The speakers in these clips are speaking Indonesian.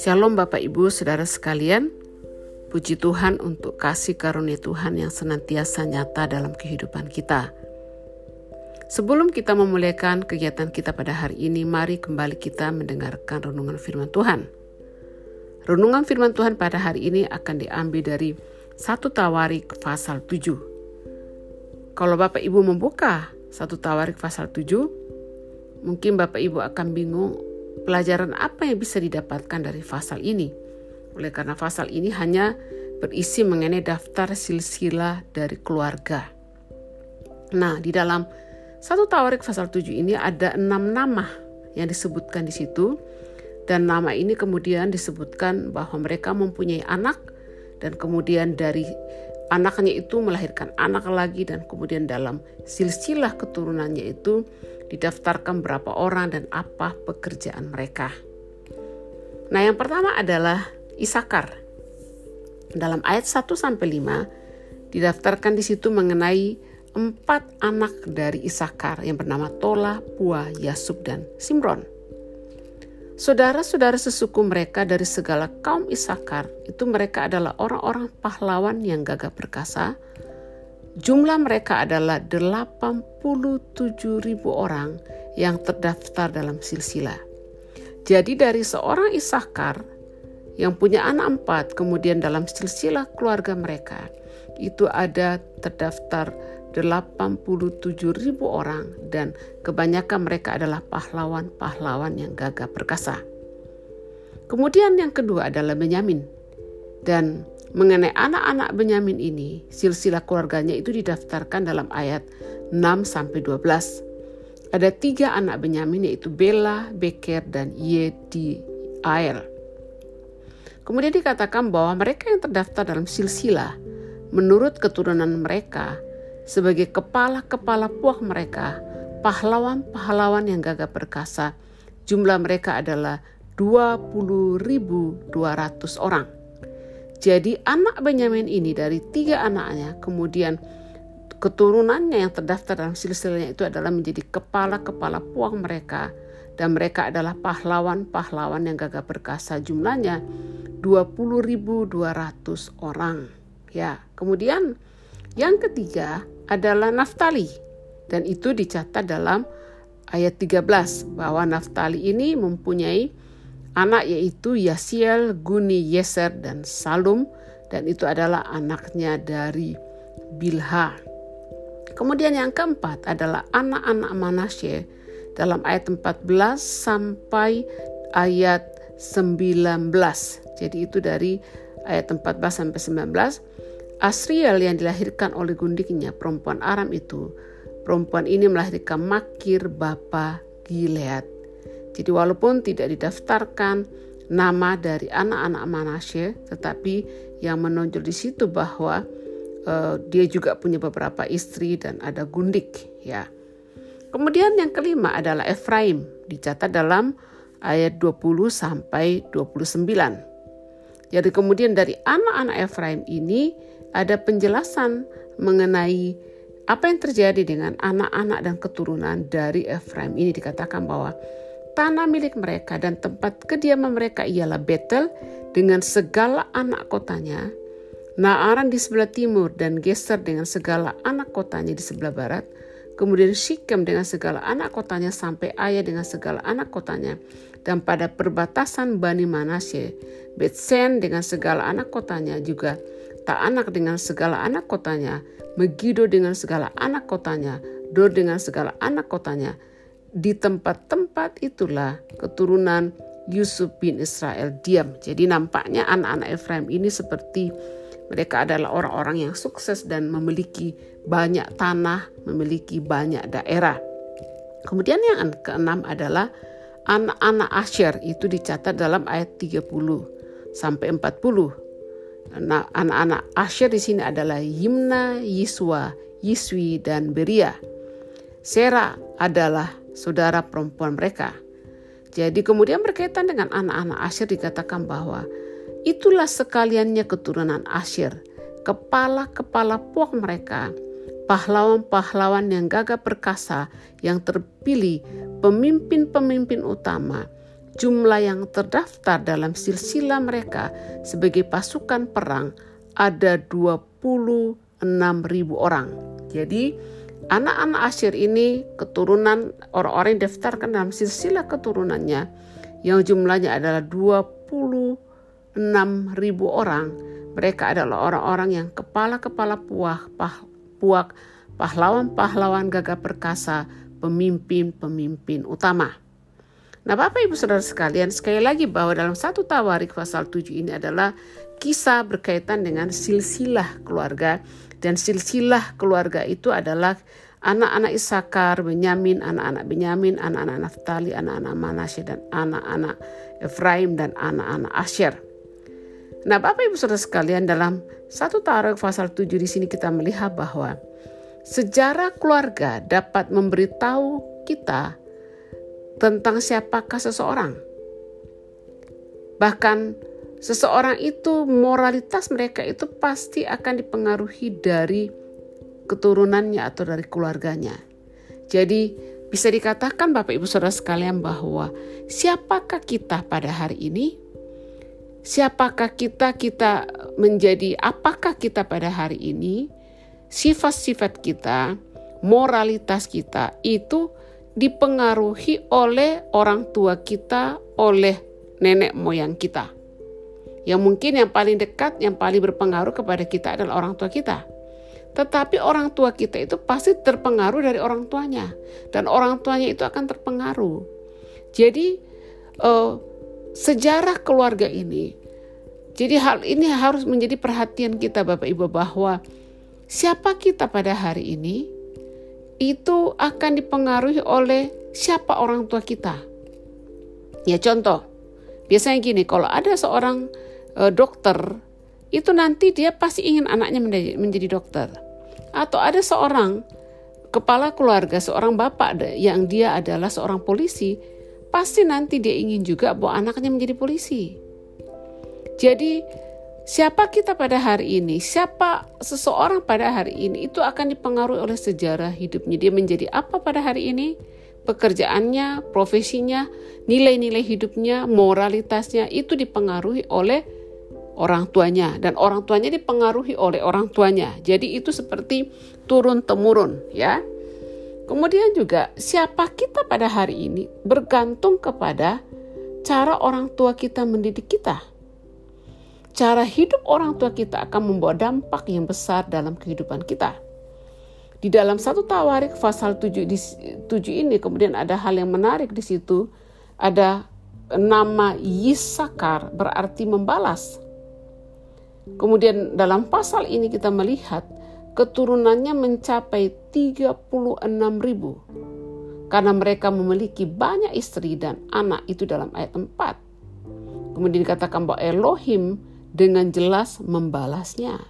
Shalom Bapak Ibu Saudara sekalian. Puji Tuhan untuk kasih karunia Tuhan yang senantiasa nyata dalam kehidupan kita. Sebelum kita memuliakan kegiatan kita pada hari ini, mari kembali kita mendengarkan renungan firman Tuhan. Renungan firman Tuhan pada hari ini akan diambil dari 1 Tawarik pasal 7. Kalau Bapak Ibu membuka 1 Tawarik pasal 7, mungkin Bapak Ibu akan bingung pelajaran apa yang bisa didapatkan dari pasal ini. Oleh karena pasal ini hanya berisi mengenai daftar silsilah dari keluarga. Nah, di dalam satu Tawarik pasal 7 ini ada enam nama yang disebutkan di situ. Dan nama ini kemudian disebutkan bahwa mereka mempunyai anak dan kemudian dari anaknya itu melahirkan anak lagi dan kemudian dalam silsilah keturunannya itu didaftarkan berapa orang dan apa pekerjaan mereka. Nah, yang pertama adalah Isakar. Dalam ayat 1 sampai 5 didaftarkan di situ mengenai empat anak dari Isakar yang bernama Tola, Pua, Yasub, dan Simron. Saudara-saudara sesuku mereka dari segala kaum Isakar itu mereka adalah orang-orang pahlawan yang gagah perkasa, Jumlah mereka adalah 87 ribu orang yang terdaftar dalam silsilah. Jadi dari seorang Isakar yang punya anak empat, kemudian dalam silsilah keluarga mereka, itu ada terdaftar 87 ribu orang dan kebanyakan mereka adalah pahlawan-pahlawan yang gagah perkasa. Kemudian yang kedua adalah Benyamin. Dan Mengenai anak-anak Benyamin ini, silsilah keluarganya itu didaftarkan dalam ayat 6 sampai 12. Ada tiga anak Benyamin yaitu Bela, Beker, dan Yediael. Kemudian dikatakan bahwa mereka yang terdaftar dalam silsilah menurut keturunan mereka sebagai kepala-kepala puak mereka, pahlawan-pahlawan yang gagah perkasa, jumlah mereka adalah 20.200 orang. Jadi anak Benyamin ini dari tiga anaknya, kemudian keturunannya yang terdaftar dalam silsilahnya itu adalah menjadi kepala-kepala puang mereka dan mereka adalah pahlawan-pahlawan yang gagah perkasa jumlahnya 20.200 orang. Ya, kemudian yang ketiga adalah Naftali dan itu dicatat dalam ayat 13 bahwa Naftali ini mempunyai anak yaitu Yasiel, Guni, Yeser, dan Salum dan itu adalah anaknya dari Bilha. Kemudian yang keempat adalah anak-anak Manasye dalam ayat 14 sampai ayat 19. Jadi itu dari ayat 14 sampai 19. Asriel yang dilahirkan oleh gundiknya perempuan Aram itu, perempuan ini melahirkan Makir bapa Gilead. Jadi walaupun tidak didaftarkan nama dari anak-anak Manasye, tetapi yang menonjol di situ bahwa uh, dia juga punya beberapa istri dan ada gundik ya. Kemudian yang kelima adalah Efraim, dicatat dalam ayat 20 sampai 29. Jadi kemudian dari anak-anak Efraim ini ada penjelasan mengenai apa yang terjadi dengan anak-anak dan keturunan dari Efraim ini dikatakan bahwa tanah milik mereka dan tempat kediaman mereka ialah Betel dengan segala anak kotanya, Naaran di sebelah timur dan Geser dengan segala anak kotanya di sebelah barat, kemudian Shikem dengan segala anak kotanya sampai Ayah dengan segala anak kotanya, dan pada perbatasan Bani Manasye, Betsen dengan segala anak kotanya juga anak dengan segala anak kotanya, Megido dengan segala anak kotanya, Dor dengan segala anak kotanya, di tempat-tempat itulah keturunan Yusuf bin Israel diam. Jadi nampaknya anak-anak Efraim ini seperti mereka adalah orang-orang yang sukses dan memiliki banyak tanah, memiliki banyak daerah. Kemudian yang keenam adalah anak-anak Asher itu dicatat dalam ayat 30 sampai 40. Anak-anak Asher di sini adalah Yimna, Yiswa, Yiswi, dan Beria. Sera adalah saudara perempuan mereka. Jadi kemudian berkaitan dengan anak-anak Asyir dikatakan bahwa itulah sekaliannya keturunan Asyir, kepala-kepala puak mereka, pahlawan-pahlawan yang gagah perkasa yang terpilih, pemimpin-pemimpin utama, jumlah yang terdaftar dalam silsilah mereka sebagai pasukan perang ada 26 ribu orang. Jadi anak-anak Asyir ini keturunan orang-orang yang daftarkan dalam silsilah keturunannya yang jumlahnya adalah 26 ribu orang. Mereka adalah orang-orang yang kepala-kepala puak, pah, puak, pahlawan-pahlawan gagah perkasa, pemimpin-pemimpin utama. Nah Bapak Ibu Saudara sekalian sekali lagi bahwa dalam satu tawarik pasal 7 ini adalah kisah berkaitan dengan silsilah keluarga dan silsilah keluarga itu adalah anak-anak Isakar, Benyamin, anak-anak Benyamin, anak-anak Naftali, anak-anak Manasye dan anak-anak Efraim dan anak-anak Asher. Nah, Bapak Ibu Saudara sekalian, dalam satu Tarik pasal 7 di sini kita melihat bahwa sejarah keluarga dapat memberitahu kita tentang siapakah seseorang. Bahkan seseorang itu moralitas mereka itu pasti akan dipengaruhi dari keturunannya atau dari keluarganya. Jadi bisa dikatakan Bapak Ibu Saudara sekalian bahwa siapakah kita pada hari ini? siapakah kita, kita menjadi apakah kita pada hari ini, sifat-sifat kita, moralitas kita itu dipengaruhi oleh orang tua kita, oleh nenek moyang kita. Yang mungkin yang paling dekat, yang paling berpengaruh kepada kita adalah orang tua kita. Tetapi orang tua kita itu pasti terpengaruh dari orang tuanya. Dan orang tuanya itu akan terpengaruh. Jadi uh, sejarah keluarga ini. Jadi hal ini harus menjadi perhatian kita Bapak Ibu bahwa siapa kita pada hari ini itu akan dipengaruhi oleh siapa orang tua kita. Ya contoh, biasanya gini, kalau ada seorang e, dokter, itu nanti dia pasti ingin anaknya menjadi, menjadi dokter. Atau ada seorang kepala keluarga, seorang bapak yang dia adalah seorang polisi, pasti nanti dia ingin juga bahwa anaknya menjadi polisi. Jadi siapa kita pada hari ini, siapa seseorang pada hari ini itu akan dipengaruhi oleh sejarah hidupnya. Dia menjadi apa pada hari ini? Pekerjaannya, profesinya, nilai-nilai hidupnya, moralitasnya itu dipengaruhi oleh orang tuanya dan orang tuanya dipengaruhi oleh orang tuanya. Jadi itu seperti turun temurun ya. Kemudian juga siapa kita pada hari ini bergantung kepada cara orang tua kita mendidik kita. Cara hidup orang tua kita akan membawa dampak yang besar dalam kehidupan kita. Di dalam satu tawarik pasal 7, di, 7 ini kemudian ada hal yang menarik di situ. Ada nama Yisakar berarti membalas. Kemudian dalam pasal ini kita melihat keturunannya mencapai 36 ribu karena mereka memiliki banyak istri dan anak itu dalam ayat 4. Kemudian dikatakan bahwa Elohim dengan jelas membalasnya.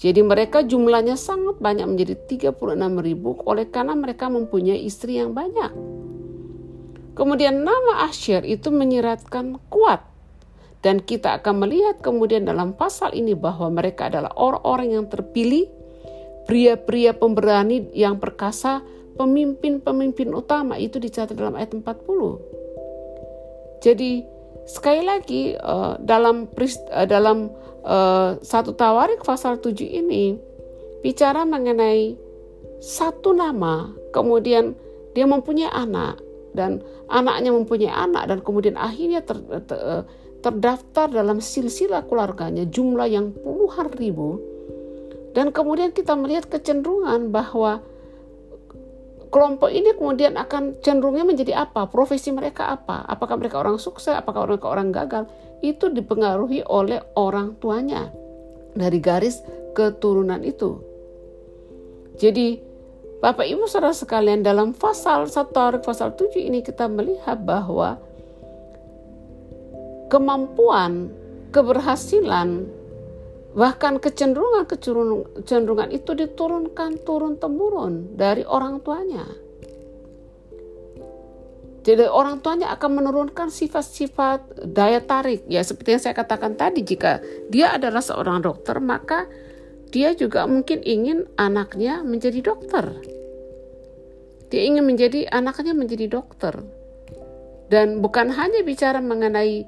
Jadi mereka jumlahnya sangat banyak menjadi 36 ribu oleh karena mereka mempunyai istri yang banyak. Kemudian nama Asyir itu menyiratkan kuat. Dan kita akan melihat kemudian dalam pasal ini bahwa mereka adalah orang-orang yang terpilih Pria-pria pemberani yang perkasa, pemimpin-pemimpin utama itu dicatat dalam ayat 40. Jadi sekali lagi uh, dalam uh, dalam uh, satu tawarik pasal 7 ini bicara mengenai satu nama, kemudian dia mempunyai anak dan anaknya mempunyai anak dan kemudian akhirnya ter, ter, terdaftar dalam silsilah keluarganya jumlah yang puluhan ribu. Dan kemudian kita melihat kecenderungan bahwa kelompok ini kemudian akan cenderungnya menjadi apa? Profesi mereka apa? Apakah mereka orang sukses? Apakah mereka orang gagal? Itu dipengaruhi oleh orang tuanya dari garis keturunan itu. Jadi Bapak Ibu Saudara sekalian dalam pasal 1 pasal 7 ini kita melihat bahwa kemampuan, keberhasilan Bahkan kecenderungan-kecenderungan itu diturunkan turun-temurun dari orang tuanya. Jadi orang tuanya akan menurunkan sifat-sifat daya tarik. Ya seperti yang saya katakan tadi, jika dia adalah seorang dokter, maka dia juga mungkin ingin anaknya menjadi dokter. Dia ingin menjadi anaknya menjadi dokter. Dan bukan hanya bicara mengenai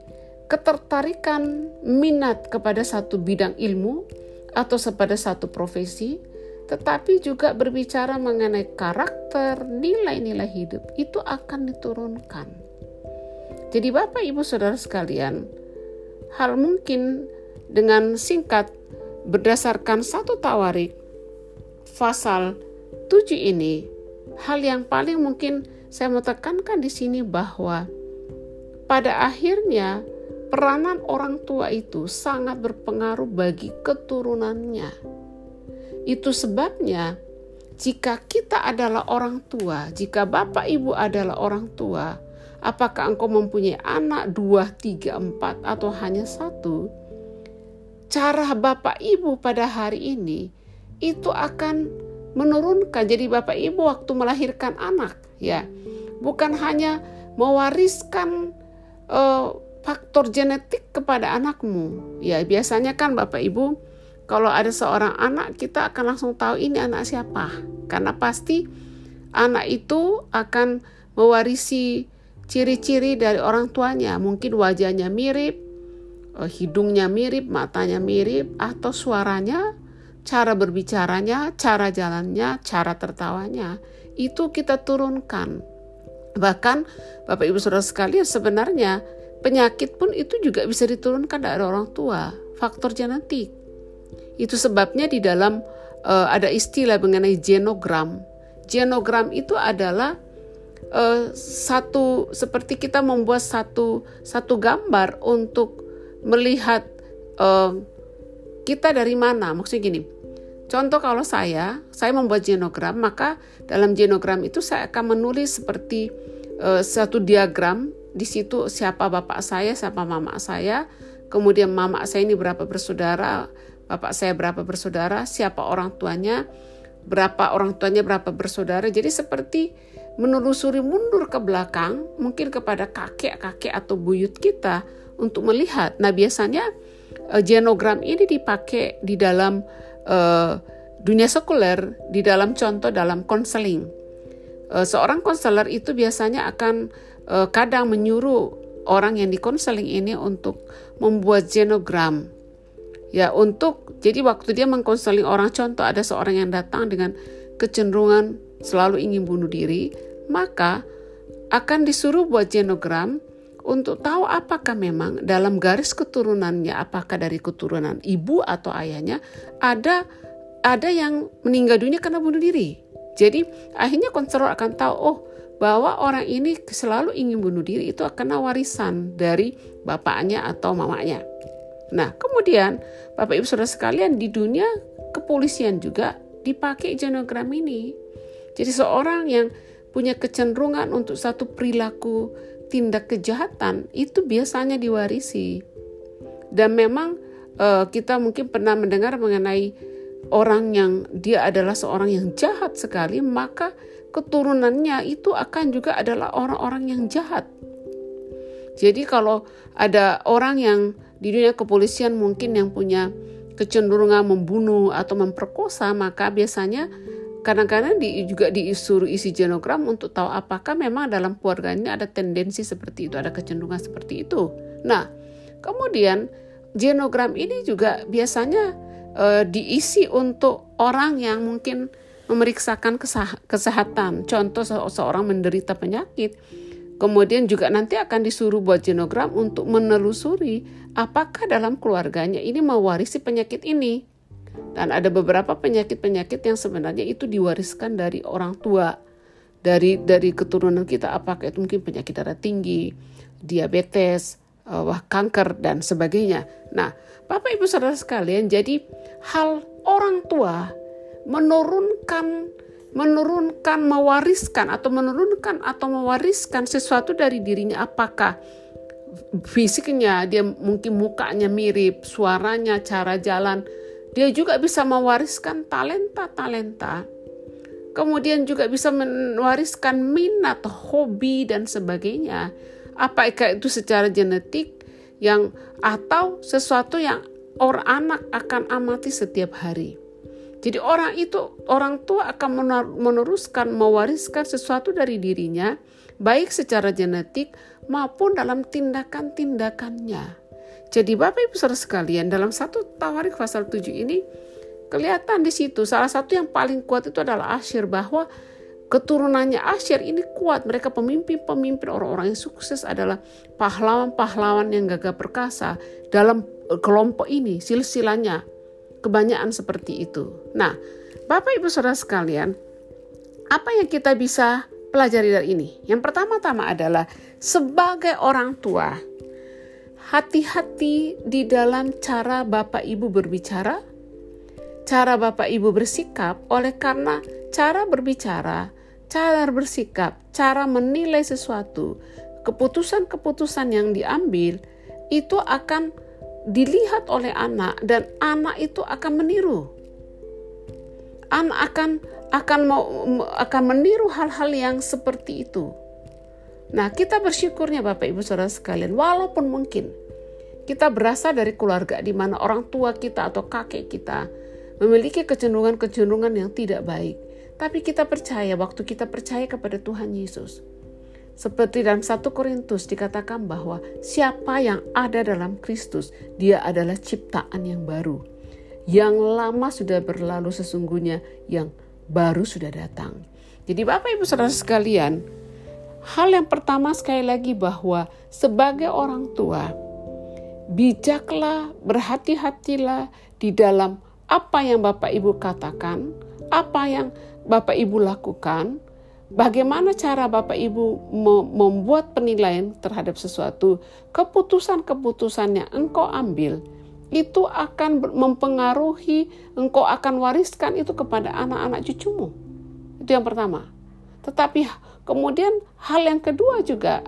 ketertarikan minat kepada satu bidang ilmu atau kepada satu profesi, tetapi juga berbicara mengenai karakter, nilai-nilai hidup itu akan diturunkan. Jadi Bapak Ibu Saudara sekalian, hal mungkin dengan singkat berdasarkan satu tawarik pasal 7 ini, hal yang paling mungkin saya mau tekankan di sini bahwa pada akhirnya peranan orang tua itu sangat berpengaruh bagi keturunannya. Itu sebabnya jika kita adalah orang tua, jika bapak ibu adalah orang tua, Apakah engkau mempunyai anak dua, tiga, empat, atau hanya satu? Cara bapak ibu pada hari ini itu akan menurunkan. Jadi bapak ibu waktu melahirkan anak, ya, bukan hanya mewariskan uh, faktor genetik kepada anakmu. Ya biasanya kan bapak ibu kalau ada seorang anak kita akan langsung tahu ini anak siapa. Karena pasti anak itu akan mewarisi ciri-ciri dari orang tuanya. Mungkin wajahnya mirip, eh, hidungnya mirip, matanya mirip, atau suaranya, cara berbicaranya, cara jalannya, cara tertawanya. Itu kita turunkan. Bahkan Bapak Ibu Saudara sekalian sebenarnya penyakit pun itu juga bisa diturunkan dari orang tua, faktor genetik. Itu sebabnya di dalam uh, ada istilah mengenai genogram. Genogram itu adalah uh, satu seperti kita membuat satu satu gambar untuk melihat uh, kita dari mana. Maksudnya gini. Contoh kalau saya, saya membuat genogram, maka dalam genogram itu saya akan menulis seperti uh, satu diagram. Di situ siapa bapak saya, siapa mama saya, kemudian mama saya ini berapa bersaudara, bapak saya berapa bersaudara, siapa orang tuanya, berapa orang tuanya berapa bersaudara. Jadi seperti menelusuri mundur ke belakang, mungkin kepada kakek-kakek atau buyut kita untuk melihat. Nah, biasanya uh, genogram ini dipakai di dalam uh, dunia sekuler, di dalam contoh dalam konseling. Uh, seorang konselor itu biasanya akan uh, kadang menyuruh orang yang dikonseling ini untuk membuat genogram. Ya, untuk jadi waktu dia mengkonseling orang contoh ada seorang yang datang dengan kecenderungan selalu ingin bunuh diri, maka akan disuruh buat genogram untuk tahu apakah memang dalam garis keturunannya, apakah dari keturunan ibu atau ayahnya ada ada yang meninggal dunia karena bunuh diri. Jadi akhirnya konselor akan tahu, oh bahwa orang ini selalu ingin bunuh diri itu akan warisan dari bapaknya atau mamanya. Nah kemudian Bapak Ibu Saudara sekalian di dunia kepolisian juga dipakai genogram ini. Jadi seorang yang punya kecenderungan untuk satu perilaku tindak kejahatan itu biasanya diwarisi. Dan memang uh, kita mungkin pernah mendengar mengenai orang yang dia adalah seorang yang jahat sekali, maka keturunannya itu akan juga adalah orang-orang yang jahat. Jadi kalau ada orang yang di dunia kepolisian mungkin yang punya kecenderungan membunuh atau memperkosa, maka biasanya kadang-kadang di, juga disuruh isi genogram untuk tahu apakah memang dalam keluarganya ada tendensi seperti itu, ada kecenderungan seperti itu. Nah, kemudian genogram ini juga biasanya e, diisi untuk orang yang mungkin memeriksakan kesehatan. Contoh se seorang menderita penyakit, kemudian juga nanti akan disuruh buat genogram untuk menelusuri apakah dalam keluarganya ini mewarisi penyakit ini. Dan ada beberapa penyakit-penyakit yang sebenarnya itu diwariskan dari orang tua, dari dari keturunan kita apakah itu mungkin penyakit darah tinggi, diabetes, uh, wah kanker dan sebagainya. Nah, Bapak Ibu Saudara sekalian, jadi hal orang tua menurunkan menurunkan mewariskan atau menurunkan atau mewariskan sesuatu dari dirinya apakah fisiknya dia mungkin mukanya mirip, suaranya, cara jalan dia juga bisa mewariskan talenta-talenta. Kemudian juga bisa mewariskan minat, hobi dan sebagainya. Apakah itu secara genetik yang atau sesuatu yang orang anak akan amati setiap hari. Jadi orang itu orang tua akan meneruskan mewariskan sesuatu dari dirinya baik secara genetik maupun dalam tindakan-tindakannya. Jadi Bapak Ibu Saudara sekalian dalam satu Tawarik pasal 7 ini kelihatan di situ salah satu yang paling kuat itu adalah Asyir bahwa keturunannya Asyir ini kuat. Mereka pemimpin-pemimpin orang-orang yang sukses adalah pahlawan-pahlawan yang gagah perkasa dalam kelompok ini silsilanya kebanyakan seperti itu. Nah, Bapak Ibu Saudara sekalian, apa yang kita bisa pelajari dari ini? Yang pertama-tama adalah sebagai orang tua, hati-hati di dalam cara Bapak Ibu berbicara, cara Bapak Ibu bersikap oleh karena cara berbicara, cara bersikap, cara menilai sesuatu, keputusan-keputusan yang diambil itu akan dilihat oleh anak dan anak itu akan meniru. Anak akan akan mau akan meniru hal-hal yang seperti itu. Nah, kita bersyukurnya Bapak Ibu Saudara sekalian, walaupun mungkin kita berasal dari keluarga di mana orang tua kita atau kakek kita memiliki kecenderungan-kecenderungan yang tidak baik, tapi kita percaya waktu kita percaya kepada Tuhan Yesus, seperti dalam 1 Korintus dikatakan bahwa siapa yang ada dalam Kristus, dia adalah ciptaan yang baru. Yang lama sudah berlalu sesungguhnya, yang baru sudah datang. Jadi Bapak Ibu Saudara sekalian, hal yang pertama sekali lagi bahwa sebagai orang tua, bijaklah, berhati-hatilah di dalam apa yang Bapak Ibu katakan, apa yang Bapak Ibu lakukan, Bagaimana cara Bapak Ibu membuat penilaian terhadap sesuatu, keputusan-keputusan yang engkau ambil itu akan mempengaruhi, engkau akan wariskan itu kepada anak-anak cucumu. Itu yang pertama. Tetapi kemudian hal yang kedua juga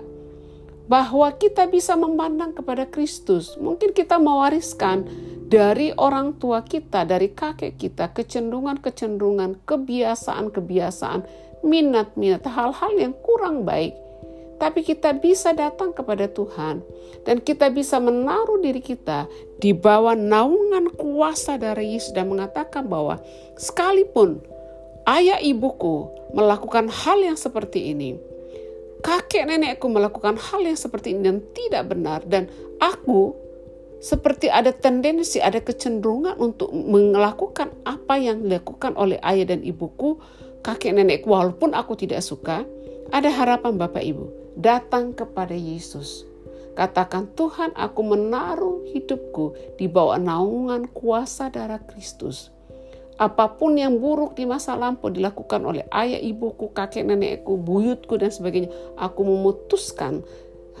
bahwa kita bisa memandang kepada Kristus. Mungkin kita mewariskan dari orang tua kita, dari kakek kita, kecenderungan-kecenderungan, kebiasaan-kebiasaan minat-minat hal-hal yang kurang baik. Tapi kita bisa datang kepada Tuhan dan kita bisa menaruh diri kita di bawah naungan kuasa dari Yesus dan mengatakan bahwa sekalipun ayah ibuku melakukan hal yang seperti ini, kakek nenekku melakukan hal yang seperti ini dan tidak benar dan aku seperti ada tendensi, ada kecenderungan untuk melakukan apa yang dilakukan oleh ayah dan ibuku, kakek nenek walaupun aku tidak suka, ada harapan Bapak Ibu. Datang kepada Yesus. Katakan Tuhan aku menaruh hidupku di bawah naungan kuasa darah Kristus. Apa pun yang buruk di masa lampau dilakukan oleh ayah ibuku, kakek nenekku, buyutku dan sebagainya. Aku memutuskan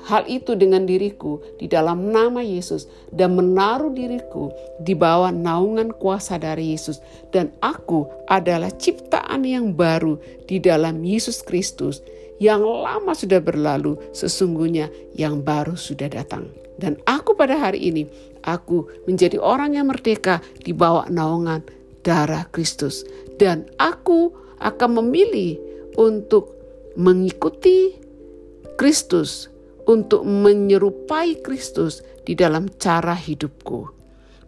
hal itu dengan diriku di dalam nama Yesus dan menaruh diriku di bawah naungan kuasa dari Yesus dan aku adalah ciptaan yang baru di dalam Yesus Kristus yang lama sudah berlalu sesungguhnya yang baru sudah datang dan aku pada hari ini aku menjadi orang yang merdeka di bawah naungan darah Kristus dan aku akan memilih untuk mengikuti Kristus untuk menyerupai Kristus di dalam cara hidupku.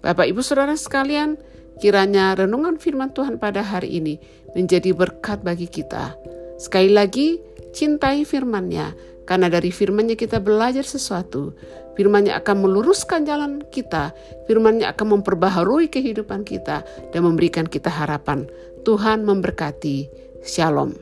Bapak, ibu, saudara sekalian, kiranya renungan firman Tuhan pada hari ini menjadi berkat bagi kita. Sekali lagi, cintai firman-Nya, karena dari firman-Nya kita belajar sesuatu. Firman-Nya akan meluruskan jalan kita, firman-Nya akan memperbaharui kehidupan kita dan memberikan kita harapan. Tuhan memberkati. Shalom.